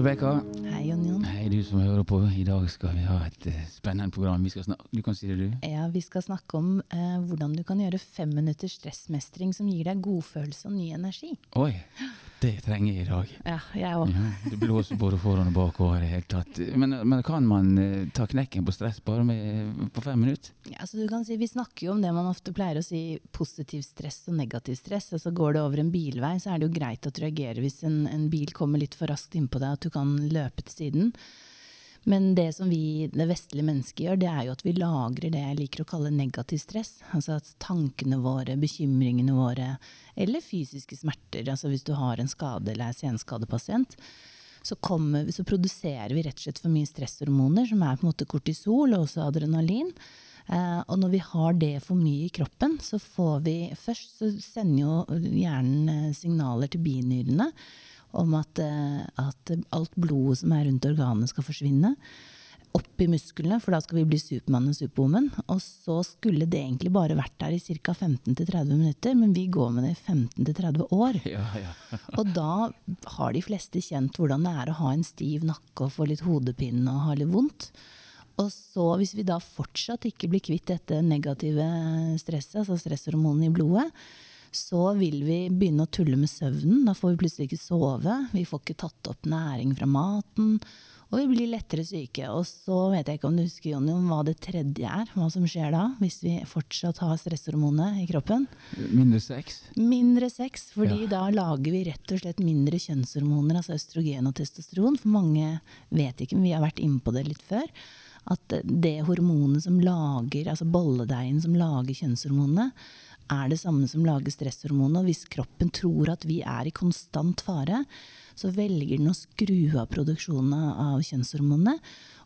Rebekka. Hei, Jon Jon. Hei, du som hører på. I dag skal vi ha et uh, spennende program. Vi skal du kan si det, du. Ja, Vi skal snakke om uh, hvordan du kan gjøre fem minutters stressmestring som gir deg godfølelse og ny energi. Oi, det trenger jeg i dag. Ja, jeg òg. Ja, det blåser både foran og bakover i det hele tatt. Men, men kan man uh, ta knekken på stress bare med, på fem minutter? Ja, altså du kan si, Vi snakker jo om det man ofte pleier å si positiv stress og negativ stress. Altså Går det over en bilvei, så er det jo greit at du reagerer hvis en, en bil kommer litt for raskt innpå deg, at du kan løpe til siden. Men det som vi, det vestlige mennesket gjør, det er jo at vi lagrer det jeg liker å kalle negativ stress. Altså at tankene våre, bekymringene våre, eller fysiske smerter. Altså hvis du har en skade eller er senskadepasient, så, kommer, så produserer vi rett og slett for mye stresshormoner, som er på en måte kortisol og også adrenalin. Uh, og når vi har det for mye i kroppen, så får vi Først så sender jo hjernen eh, signaler til binyrene om at, uh, at, alt blodet som er rundt organet skal forsvinne. Opp i musklene, for da skal vi bli Supermann og Superwoman. Og så skulle det egentlig bare vært der i ca. 15-30 minutter, men vi går med det i 15-30 år. Ja, ja. og da har de fleste kjent hvordan det er å ha en stiv nakke og få litt hodepine og ha litt vondt. Og så, hvis vi da fortsatt ikke blir kvitt dette negative stresset, altså stresshormonene i blodet, så vil vi begynne å tulle med søvnen. Da får vi plutselig ikke sove. Vi får ikke tatt opp næring fra maten. Og vi blir lettere syke. Og så vet jeg ikke om du husker Jonny, om hva det tredje er. Hva som skjer da, hvis vi fortsatt har stresshormonet i kroppen. Mindre sex? Mindre sex, fordi Ja. da lager vi rett og slett mindre kjønnshormoner, altså østrogen og testosteron. For mange vet ikke, men vi har vært inne på det litt før. At det hormonet som lager, altså bolledeigen som lager kjønnshormonene, er det samme som lager stresshormonet. Og hvis kroppen tror at vi er i konstant fare, så velger den å skru av produksjonen av kjønnshormonene.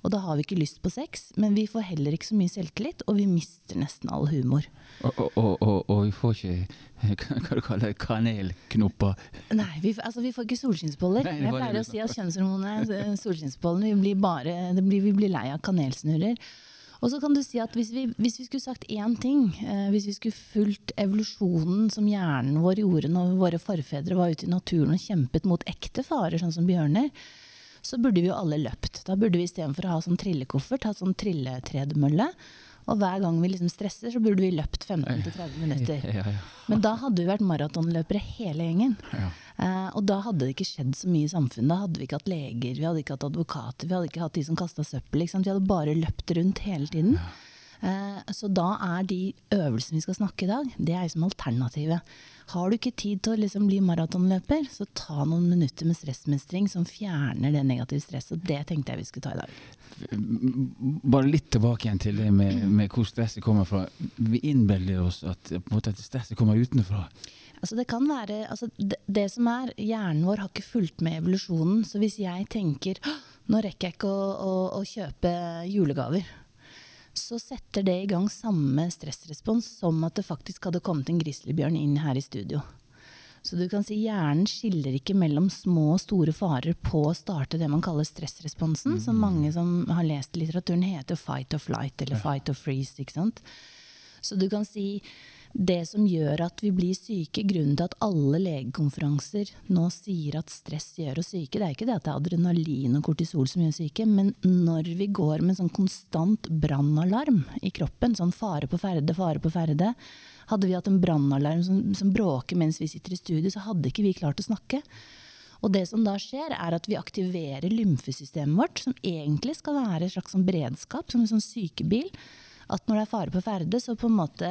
Og da har vi ikke lyst på sex, men vi får heller ikke så mye selvtillit, og vi mister nesten all humor. Og, og, og, og, vi får ikke hva du kaller kanelknopper. Nei, vi, altså, vi får ikke solskinnsboller. Nei, Jeg pleier å si at kjønnshormonene, er solskinnsbollene, vi blir, bare, blir, vi blir lei av kanelsnurrer. Og så kan du si at hvis vi, hvis vi skulle sagt én ting, eh, hvis vi skulle fulgt evolusjonen som hjernen vår gjorde når våre forfedre var ute i naturen og kjempet mot ekte farer, sånn som bjørner, så burde vi jo alle løpt. Da burde vi istedenfor å ha sånn trillekoffert, ha sånn trilletredemølle. Og hver gang vi liksom stresser, så burde vi løpt 15-30 minutter. Ja, ja. Men da hadde vi vært maratonløpere hele gjengen. Eh, og da hadde det ikke skjedd så mye i samfunnet. Da hadde vi ikke hatt leger, vi hadde ikke hatt advokater, vi hadde ikke hatt de som kasta søppel. Vi hadde bare løpt rundt hele tiden. Eh, så da er de øvelsene vi skal snakke i dag, det er som alternativet. Har du ikke tid til å liksom bli maratonløper, så ta noen minutter med stressmestring som fjerner det negative stresset. Og det tenkte jeg vi skulle ta i dag. Bare litt tilbake igjen til det med, med hvor stresset kommer fra. Vi innbiller oss at, at stresset kommer utenfra. Altså det kan være, altså det, det som er, Hjernen vår har ikke fulgt med evolusjonen. Så hvis jeg tenker nå rekker jeg ikke å, å, å kjøpe julegaver, så setter det i gang samme stressrespons som at det faktisk hadde kommet en grizzlybjørn inn her i studio. Så du kan si hjernen skiller ikke mellom små og store farer på å starte det man kaller stressresponsen, som mange som har lest litteraturen heter fight or flight eller fight or freeze. ikke sant? Så du kan si det som gjør at vi blir syke, grunnen til at alle legekonferanser nå sier at stress gjør oss syke, det er ikke det at det er adrenalin og kortisol som gjør oss syke, men når vi går med sånn konstant brannalarm i kroppen, sånn fare på ferde, fare på ferde Hadde vi hatt en brannalarm som, som bråker mens vi sitter i studio, så hadde ikke vi klart å snakke. Og det som da skjer, er at vi aktiverer lymfesystemet vårt, som egentlig skal være et slags sånn beredskap, som en sånn sykebil. At når det er fare på ferde, så på en måte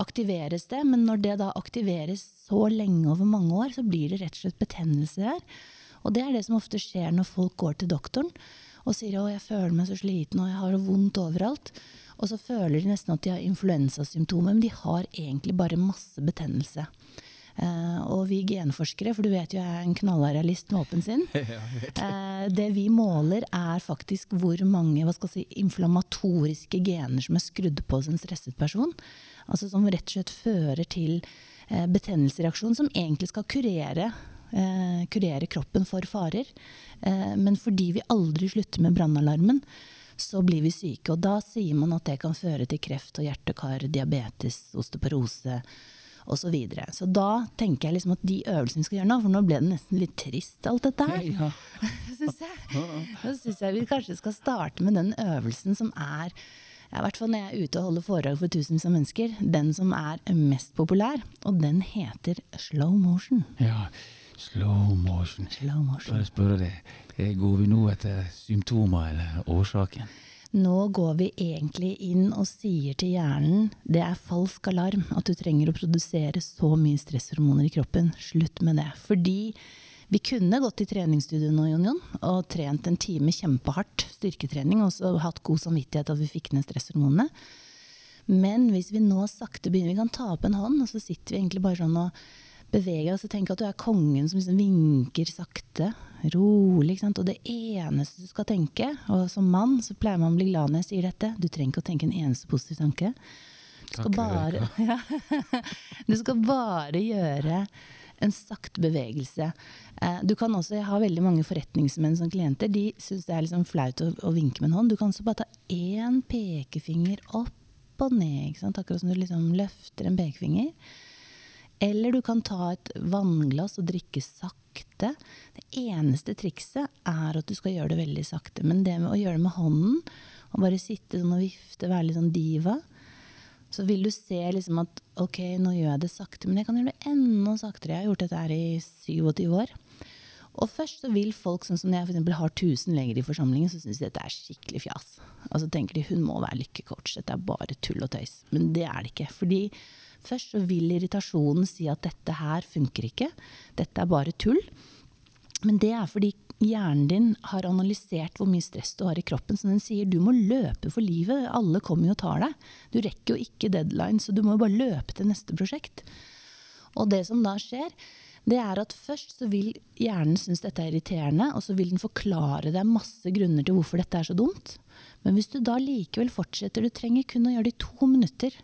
aktiveres det. Men når det da aktiveres så lenge over mange år, så blir det rett og slett betennelse der. Og det er det som ofte skjer når folk går til doktoren og sier 'å, jeg føler meg så sliten, og jeg har vondt overalt'. Og så føler de nesten at de har influensasymptomer, men de har egentlig bare masse betennelse. Eh, og vi genforskere, for du vet jo jeg er en knallrealist med åpen sinn. Eh, det vi måler er faktisk hvor mange si, inflammatoriske gener som er skrudd på hos en stresset person. Altså som rett og slett fører til eh, betennelsesreaksjon som egentlig skal kurere, eh, kurere kroppen for farer. Eh, men fordi vi aldri slutter med brannalarmen, så blir vi syke. Og da sier man at det kan føre til kreft og hjertekar, diabetes, osteoporose osv. Så, videre. så da tenker jeg liksom at de øvelsene vi skal gjøre nå, for nå ble det nesten litt trist alt dette her, Ja. syns jeg. Da syns jeg vi kanskje skal starte med den øvelsen som er i hvert fall når jeg er ute og holder foredrag for tusenvis av mennesker, den som er mest populær, og den heter slow motion. Ja, slow motion. Slow motion. Bare spørre deg, går vi nå etter symptomer eller årsaken? Nå går vi egentlig inn og sier til hjernen det er falsk alarm at du trenger å produsere så mye stresshormoner i kroppen. Slutt med det. Fordi vi kunne gått i treningsstudio nå, Jon Jon, og trent en time kjempehardt styrketrening, og hatt god samvittighet at vi fikk ned stresshormonene. Men hvis vi nå sakte begynner Vi kan ta opp en hånd, og så sitter vi egentlig bare sånn og beveger oss og tenker at du er kongen som liksom vinker sakte, rolig. ikke sant? Og det eneste du skal tenke, og som mann så pleier man å bli glad når jeg sier dette, du trenger ikke å tenke en eneste positiv tanke. Du skal, bare, ja, du skal bare gjøre en sakte bevegelse. Eh, Du kan også, Jeg har veldig mange forretningsmenn som klienter. De syns det er liksom flaut å, å vinke med en hånd. Du kan også bare ta én pekefinger opp og ned. Akkurat som du liksom løfter en pekefinger. Eller du kan ta et vannglass og drikke sakte. Eneste trikset er at du skal gjøre det veldig sakte. Men det med å gjøre det med hånden, og bare sitte sånn og vifte, være litt sånn diva, så vil du se liksom at ok, nå gjør jeg det sakte, men jeg kan gjøre det enda saktere. Jeg har gjort dette her i 27 år. Og først så vil folk, sånn som jeg for eksempel har 1000 leger i forsamlingen, så syns de dette er skikkelig fjas. Og så tenker de hun må være lykkecoach, dette er bare tull og tøys. Men det er det ikke. Fordi først så vil irritasjonen si at dette her funker ikke, dette er bare tull. Men det er fordi hjernen din har analysert hvor mye stress du har i kroppen, så den sier du må løpe for livet, alle kommer jo og tar deg. Du rekker jo ikke deadline, så du må jo bare løpe til neste prosjekt. Og det som da skjer, det er at først så vil hjernen synes dette er irriterende, og så vil den forklare deg masse grunner til hvorfor dette er så dumt. Men hvis du da likevel fortsetter, du trenger kun å gjøre det i to minutter,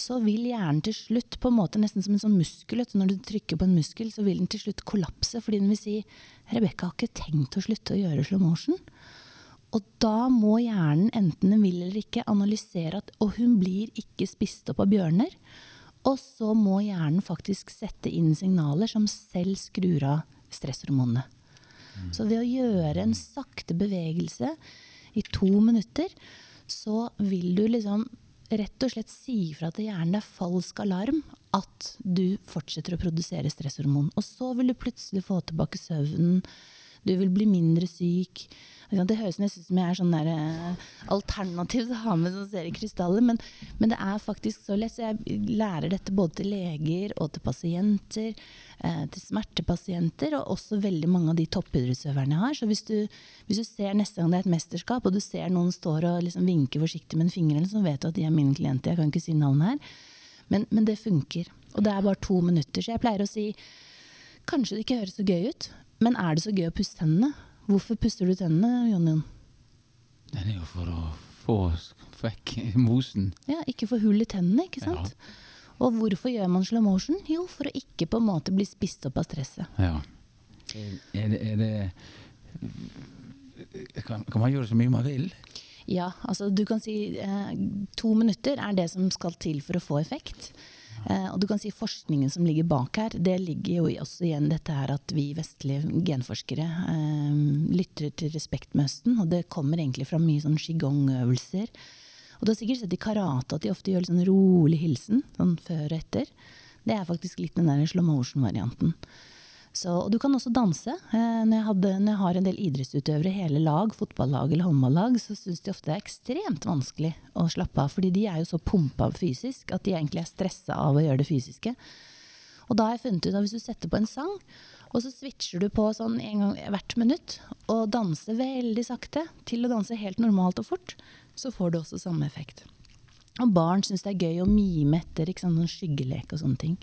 så vil hjernen til slutt, på en måte nesten som en sånn muskel, så når du trykker på en muskel, så vil den til slutt kollapse, fordi den vil si Rebekka har ikke tenkt å slutte å gjøre slow motion. Og da må hjernen, enten den vil eller ikke, analysere at Og hun blir ikke spist opp av bjørner. Og så må hjernen faktisk sette inn signaler som selv skrur av stresshormonene. Så ved å gjøre en sakte bevegelse i to minutter, så vil du liksom rett og slett si ifra til hjernen det er falsk alarm at du fortsetter å produsere stresshormon. Og så vil du plutselig få tilbake søvnen, du vil bli mindre syk. Det høres nesten ut som jeg er sånn der, eh, alternativ til å ha med sånn seriekrystaller, men, men det er faktisk så lett. Så jeg lærer dette både til leger og til pasienter, eh, til smertepasienter, og også veldig mange av de toppidrettsøverne jeg har. Så hvis du, hvis du ser neste gang det er et mesterskap, og du ser noen står og liksom vinker forsiktig med en finger, så vet du at de er mine klienter. Jeg kan ikke si navnet her. Men, men det funker. Og det er bare to minutter. Så jeg pleier å si kanskje det ikke høres så gøy ut, men er det så gøy å pusse tennene? Hvorfor puster du tennene, Jon Jon? Den er jo for å få vekk mosen. Ja, ikke få hull i tennene, ikke sant? Og hvorfor gjør man slow motion? Jo, for å ikke på en måte bli spist opp av stresset. Ja. Er det, er det kan, kan man gjøre så mye man vil? Ja, altså du kan si eh, to minutter er det som skal til for å få effekt. Eh, og du kan si forskningen som ligger bak her, det ligger jo også igjen dette her at vi vestlige genforskere eh, lytter til respekt med Østen, og det kommer egentlig fra mye sånn qigong-øvelser. Og du har sikkert sett i karate at de ofte gjør litt sånn rolig hilsen, sånn før og etter. Det er faktisk litt den der slow motion-varianten. Så, og du kan også danse. Eh, når, jeg hadde, når, jeg har en del idrettsutøvere, hele lag, fotballag eller håndballag, så syns de ofte det er ekstremt vanskelig å slappe av. Fordi de er jo så pumpa fysisk at de egentlig er stressa av å gjøre det fysiske. Og da har jeg funnet ut at hvis du setter på en sang, og så switcher du på sånn en gang hvert minutt, og danser veldig sakte til å danse helt normalt og fort, så får du også samme effekt. Og barn syns det er gøy å mime etter, ikke sant, sånn skyggelek og sånne ting.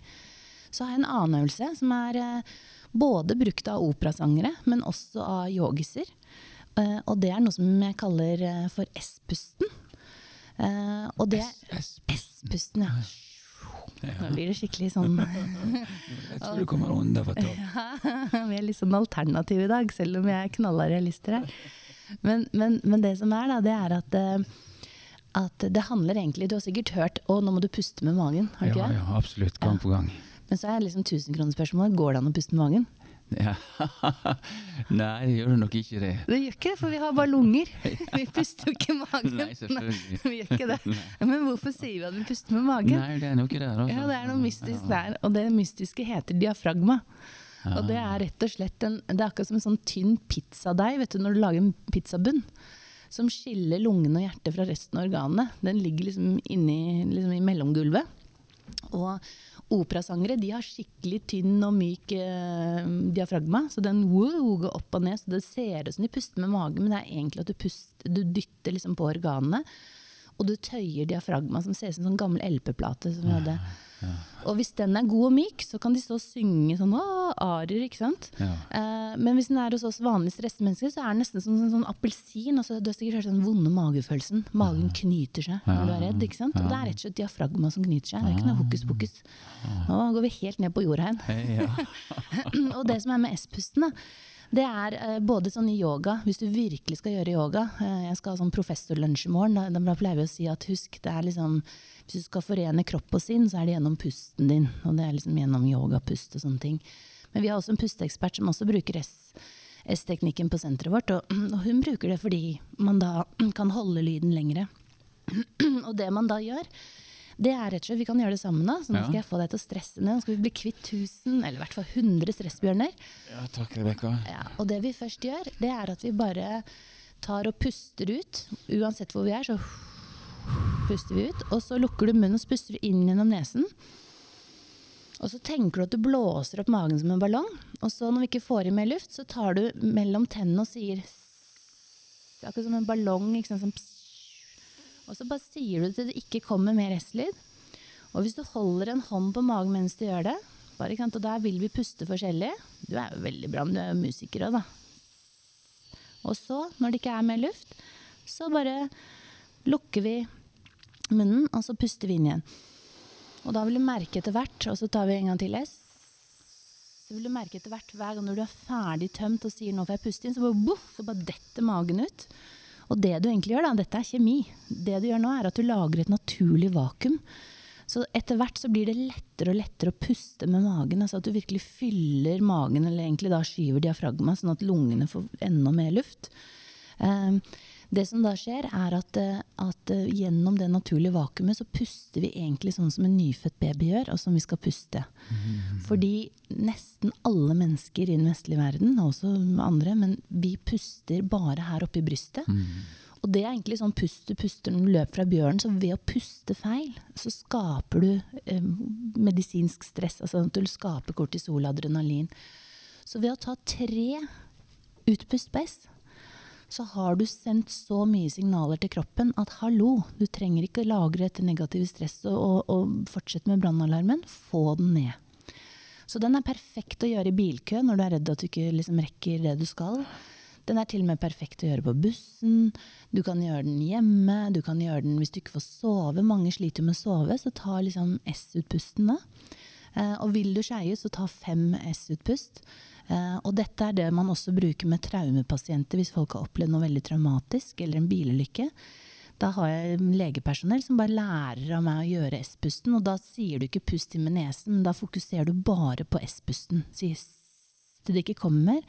Så har jeg en annen øvelse som er eh, både brukt av operasangere, men også av yogiser. Eh, og det er noe som jeg kaller eh, for S-pusten. Og det S-pusten, ja. Nå blir det skikkelig sånn Jeg tror du kommer unna for topp. Vi er litt sånn alternativ i dag, selv om jeg er knalla realister her. Men, men, men, det som er, da, det er at, at det handler egentlig Du har sikkert hørt 'Å, nå må du puste med magen'. har du ikke Ja, det? ja, absolutt. Gang på gang. Men så er liksom tusenkronespørsmålet går det an å puste med magen. Ja. Nei, det gjør det nok ikke det. Det gjør ikke det, for vi har bare lunger. Vi puster jo ikke magen. Nei, selvfølgelig. vi gjør ikke det. Men hvorfor sier vi at vi puster med magen? Nei, det er noe der, også. Ja, det er noe mystisk der. Og det mystiske heter diafragma. Og det er rett og slett en, det er akkurat som en sånn tynn pizzadeig vet du, når du lager en pizzabunn. Som skiller lungene og hjertet fra resten av organene. Den ligger liksom inni liksom i mellomgulvet. Og operasangere de har skikkelig tynn og myk eh, diafragma. Så den wow, går opp og ned. Så det ser ut som de puster med magen, men det er egentlig at du, puster, du dytter liksom på organene. Og du tøyer diafragma, som ser ut som en sånn gammel LP-plate. som vi hadde. Og hvis den er god og myk, så kan de stå og synge sånn arier, ikke sant. Ja. Eh, men hvis den er hos oss vanlige stressmennesker, så er den nesten som en sånn appelsin. Altså, du har sikkert hørt den vonde magefølelsen. Magen knyter seg når du er redd. ikke sant? Og det er rett og slett diafragma som knyter seg. Det er ikke noe hokus pokus. Nå går vi helt ned på jorda igjen. Ja. og det som er med S-pusten, da, det er eh, både sånn yoga, hvis du virkelig skal gjøre yoga eh, Jeg skal ha sånn professorlunsj i morgen. Da, pleier vi å si at husk, det er liksom Hvis du skal forene kropp og sinn, så er det gjennom pusten din. Og det er liksom gjennom yogapust og sånne ting. Men vi har også en pusteekspert som også bruker. S-teknikken på senteret vårt, og, og hun bruker det fordi man da kan holde lyden lengre. og det man da gjør, det er rett og slett, Vi kan gjøre det sammen, da. Så nå skal jeg få deg til å stresse ned. Nå skal vi bli kvitt 1000, eller i hvert fall 100 stressbjørner. ja, takk, Rebekka. Ja, og det vi først gjør, det er at vi bare tar og puster ut. Uansett hvor vi er, så puster vi ut. Og så lukker du munnen og puster inn gjennom nesen. Og så tenker du at du blåser opp magen som en ballong. Og så når vi ikke får i mer luft, så tar du mellom tennene og sier Akkurat som en ballong. Ikke sant? Sånn. Og så bare sier du til det ikke kommer mer S-lyd. Og hvis du holder en hånd på magen mens du gjør det, bare, ikke sant? og der vil vi puste forskjellig Du er jo veldig bra, men du er jo musiker òg, da. Og så, når det ikke er mer luft, så bare lukker vi munnen, og så puster vi inn igjen. Og da vil du merke etter hvert, og så tar vi en gang til S. Så vil du merke etter hvert hver gang når du er ferdig tømt og sier 'nå får jeg puste inn', så bare, boff, så bare detter magen ut. Og det du egentlig gjør, da, dette er kjemi. Det du gjør nå, er at du lager et naturlig vakuum. Så etter hvert så blir det lettere og lettere å puste med magen. Altså at du virkelig fyller magen, eller egentlig da skyver diafragma, sånn at lungene får enda mer luft. Eh, det som da skjer, er at, eh, at eh, gjennom det naturlige vakuumet så puster vi egentlig sånn som en nyfødt baby gjør, og som vi skal puste. Fordi nesten alle mennesker i den vestlige verden, og også andre, men vi puster bare her oppe i brystet. Og det er egentlig sånn pust du puster når du løper fra bjørnen. Så ved å puste feil, så skaper du eh, medisinsk stress. Altså at du skaper kortisol, adrenalin. Så ved å ta tre utpust på S, så har du sendt så mye signaler til kroppen at hallo, du trenger ikke lagre dette negative stresset og, og fortsette med brannalarmen. Få den ned. Så den er perfekt å gjøre i bilkø når du er redd at du ikke liksom rekker det du skal. Den er til og med perfekt å gjøre på bussen. Du kan gjøre den hjemme. Du kan gjøre den hvis du ikke får sove. Mange sliter med å sove, så ta liksom S-utpusten da. Eh, og vil du skeie, så ta fem S-utpust. Eh, og dette er det man også bruker med traumepasienter hvis folk har opplevd noe veldig traumatisk eller en bilulykke. Da har jeg legepersonell som bare lærer av meg å gjøre S-pusten. Og da sier du ikke 'pust inn med nesen', men da fokuserer du bare på S-pusten. Sier S til det ikke kommer mer.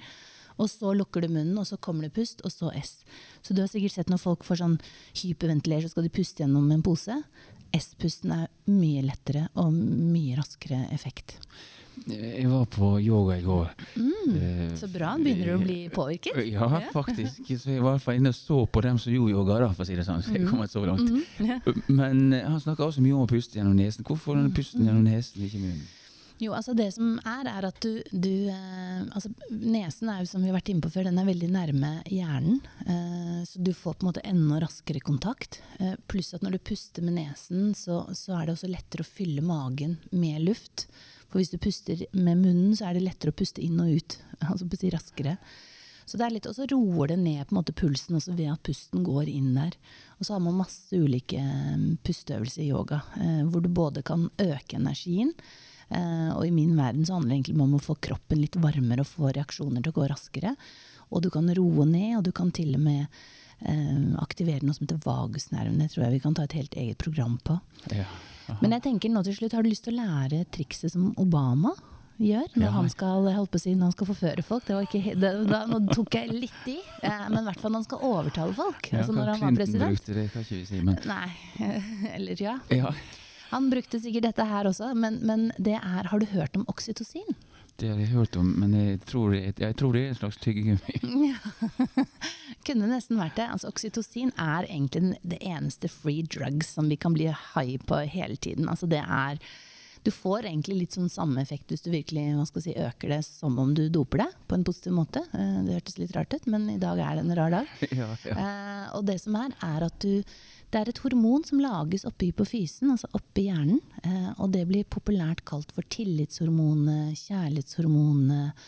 Og så lukker du munnen, og så kommer det pust, og så S. Så du har sikkert sett når folk får sånn hyperventiler, så skal de puste gjennom en pose. S-pusten er mye lettere og mye raskere effekt. Jeg var på yoga i går. Eh, Mm, Så bra. Begynner du å bli påvirket? Ja, faktisk. Så jeg var inne og så på dem som gjorde yoga, da, for å si det sånn. Så jeg Mm. kom så langt. Men eh, han snakker også mye om å puste gjennom nesen. Hvorfor den pusten gjennom nesen, ikke munnen? Jo, altså det som er, er at du, du eh, altså Nesen er jo, som vi har vært inne på før, den er veldig nærme hjernen. Eh, så du får på en måte enda raskere kontakt. Eh, pluss at når du puster med nesen, så, så er det også lettere å fylle magen med luft. For hvis du puster med munnen, så er det lettere å puste inn og ut. Altså puste raskere. Så det er litt, Og så roer det ned på en måte pulsen også ved at pusten går inn der. Og så har man masse ulike eh, pusteøvelser i yoga, eh, hvor du både kan øke energien, og i min verden så handler det egentlig om å få kroppen litt varmere og få reaksjoner til å gå raskere. Og du kan roe ned, og du kan til og med eh, aktivere noe som heter vagusnerven. Det tror jeg vi kan ta et helt eget program på. Ja. Men jeg tenker nå til slutt, har du lyst til å lære trikset som Obama gjør når Ja. han skal holdt på å si, når han skal forføre folk. Det var ikke, det, da, nå tok jeg litt i, eh, men i hvert fall når han skal overtale folk. Ja, altså når han var president. brukte det, ikke si, men Nei, eller ja. ja, Han brukte sikkert dette her også, men, men det er Har du hørt om oksytocin? det har jeg hørt om, men jeg tror det, jeg tror det er en slags tyggegummi. Ja. Kunne nesten vært det. Altså, oksytocin er egentlig det eneste free drugs som vi kan bli high på hele tiden. Altså, det er du får egentlig litt sånn samme effekt hvis du virkelig si, øker det som om du doper deg på en positiv måte. Eh, Det hørtes litt rart ut, men i dag er det en rar dag. ja, ja. Eh, og det som er, er at du Det er et hormon som lages oppe i hypofysen, altså oppe i hjernen. Eh, og det blir populært kalt for tillitshormonet, kjærlighetshormonet,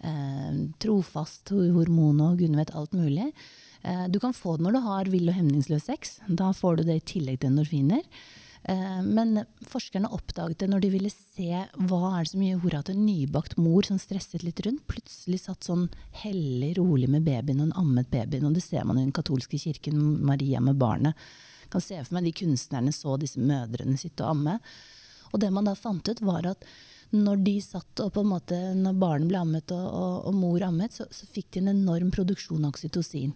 eh, trofast hormon og gudene vet alt mulig. Eh, du kan få det når du har vill og hemningsløs sex. Da får du det i tillegg til endorfiner. Eh, Men forskerne oppdaget det når de ville se hva er det som gjorde at en nybakt mor som stresset litt rundt, plutselig satt sånn hellig rolig med babyen hun ammet babyen. Og det ser man i den katolske kirken, Maria med barnet. Kan se for meg de kunstnerne så disse mødrene sitte og amme. Og det man da fant ut, var at når de satt og på en måte, når barnet ble ammet og, og, og mor ammet, så, så fikk de en enorm produksjon av oksytocin.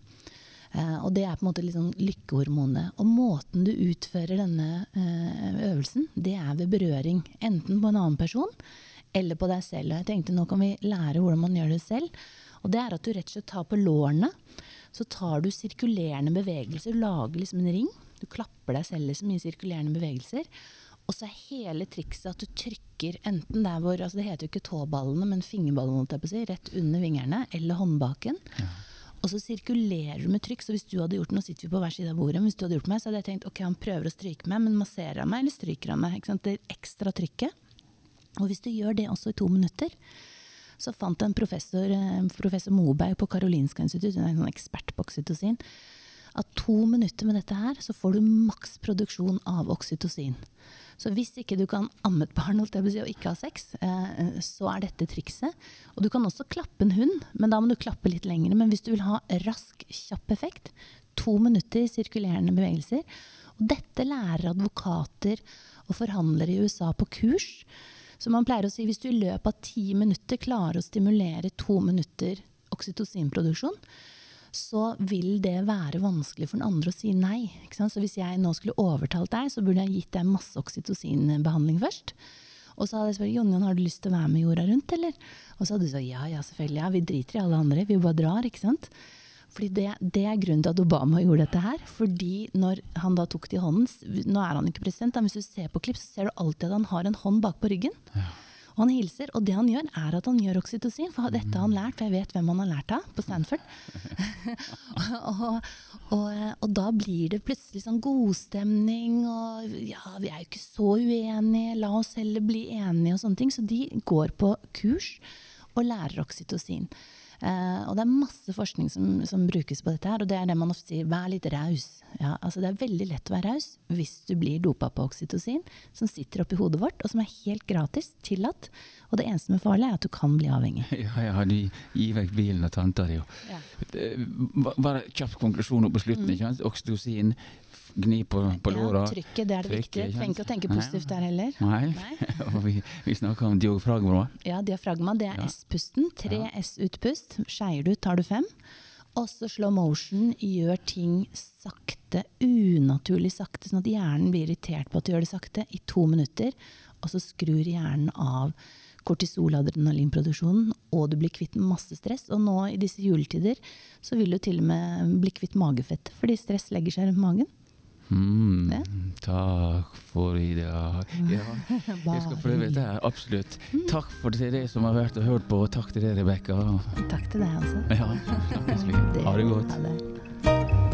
Eh, og det er på en måte liksom lykkehormonet. Og måten du utfører denne eh, øvelsen, det er ved berøring. Enten på en annen person eller på deg selv. Og jeg tenkte nå kan vi lære hvordan man gjør det selv. Og det er at du rett og slett tar på lårene. Så tar du sirkulerende bevegelser, du lager liksom en ring. Du klapper deg selv liksom i sirkulerende bevegelser. Og så er hele trikset at du trykker enten der hvor altså Det heter jo ikke tåballene, men fingerballene, rett under vingerne, eller håndbaken. Og så sirkulerer du med trykk. Så hvis du hadde gjort noe, sitter vi på hver side av bordet, men hvis du hadde gjort meg, så hadde jeg tenkt ok, han prøver å stryke meg, men masserer han meg, eller stryker han meg? Ikke sant? Det ekstra trykket. Og hvis du gjør det også i to minutter, så fant en professor, eh, professor Moberg på Karolinska institutt, hun er en sånn ekspert på oksytocin, at to minutter med dette her, så får du maks produksjon av oksytocin. Så hvis ikke du kan amme et barn og ikke ha sex, eh, så er dette trikset. Og du kan også klappe en hund, men da må du klappe litt lengre. Men hvis du vil ha rask, kjapp effekt, to minutter sirkulerende bevegelser. Og dette lærer advokater og forhandlere i USA på kurs. Så man pleier å si hvis du i løpet av ti minutter klarer å stimulere to minutter oksytocinproduksjon, så vil det være vanskelig for den andre å si nei. Så hvis jeg nå skulle overtalt deg, så burde jeg gitt deg masse oksytocinbehandling først. Og så hadde jeg spurt Jon, Jon, har du lyst til å være med jorda rundt, eller? Og så hadde du sagt ja, ja, selvfølgelig. Ja, vi driter i alle andre, vi bare drar, ikke sant. Fordi det, det er grunnen til at Obama gjorde dette her. Fordi når han da tok det i hånden Nå er han ikke president, men hvis du ser på klipp, så ser du alltid at han har en hånd bak på ryggen. Og han hilser, og det han gjør, er at han gjør oksytocin. For dette har han lært, for jeg vet hvem han har lært av på Stanford. og, og, og da blir det plutselig sånn godstemning, og ja, vi er jo ikke så uenige, la oss heller bli enige og sånne ting. Så de går på kurs og lærer oksytocin. Eh, og det er masse forskning som, som brukes på dette her, og det er det man ofte sier, vær litt raus. Ja, altså det er veldig lett å være raus hvis du blir dopa på oksytocin, som sitter oppi hodet vårt, og som er helt gratis, tillatt. Og det eneste som er farlig, er at du kan bli avhengig. Ja, ja, du gir vekk bilen og tanta di. og- Ja. Eh, Bare kjapp konklusjon på slutten. sant? Oksytocin, gni på, på låra. Ja, trykket, det er det viktige. Trenger ikke å tenke positivt der heller. Nei. Nei. vi, vi snakker om diafragma. Ja, diafragma, det er Ja. S-pusten. Tre Ja. S-utpust. Skeier du, tar du fem. Også slow motion gjør ting sakte, unaturlig sakte, sånn at hjernen blir irritert på at du gjør det sakte, i to minutter. Og så skrur hjernen av kortisol-adrenalinproduksjonen, og du blir kvitt masse stress. Og nå i disse juletider så vil du til og med bli kvitt magefett, fordi stress legger seg rundt magen. Mm, Ja. Takk for i dag. Ja, jeg skal prøve dette absolutt. Mm. Takk for til dere som har vært og hørt på, og takk til deg, Rebekka. Takk til deg, altså. Ja, snakkes vi. Ha det godt.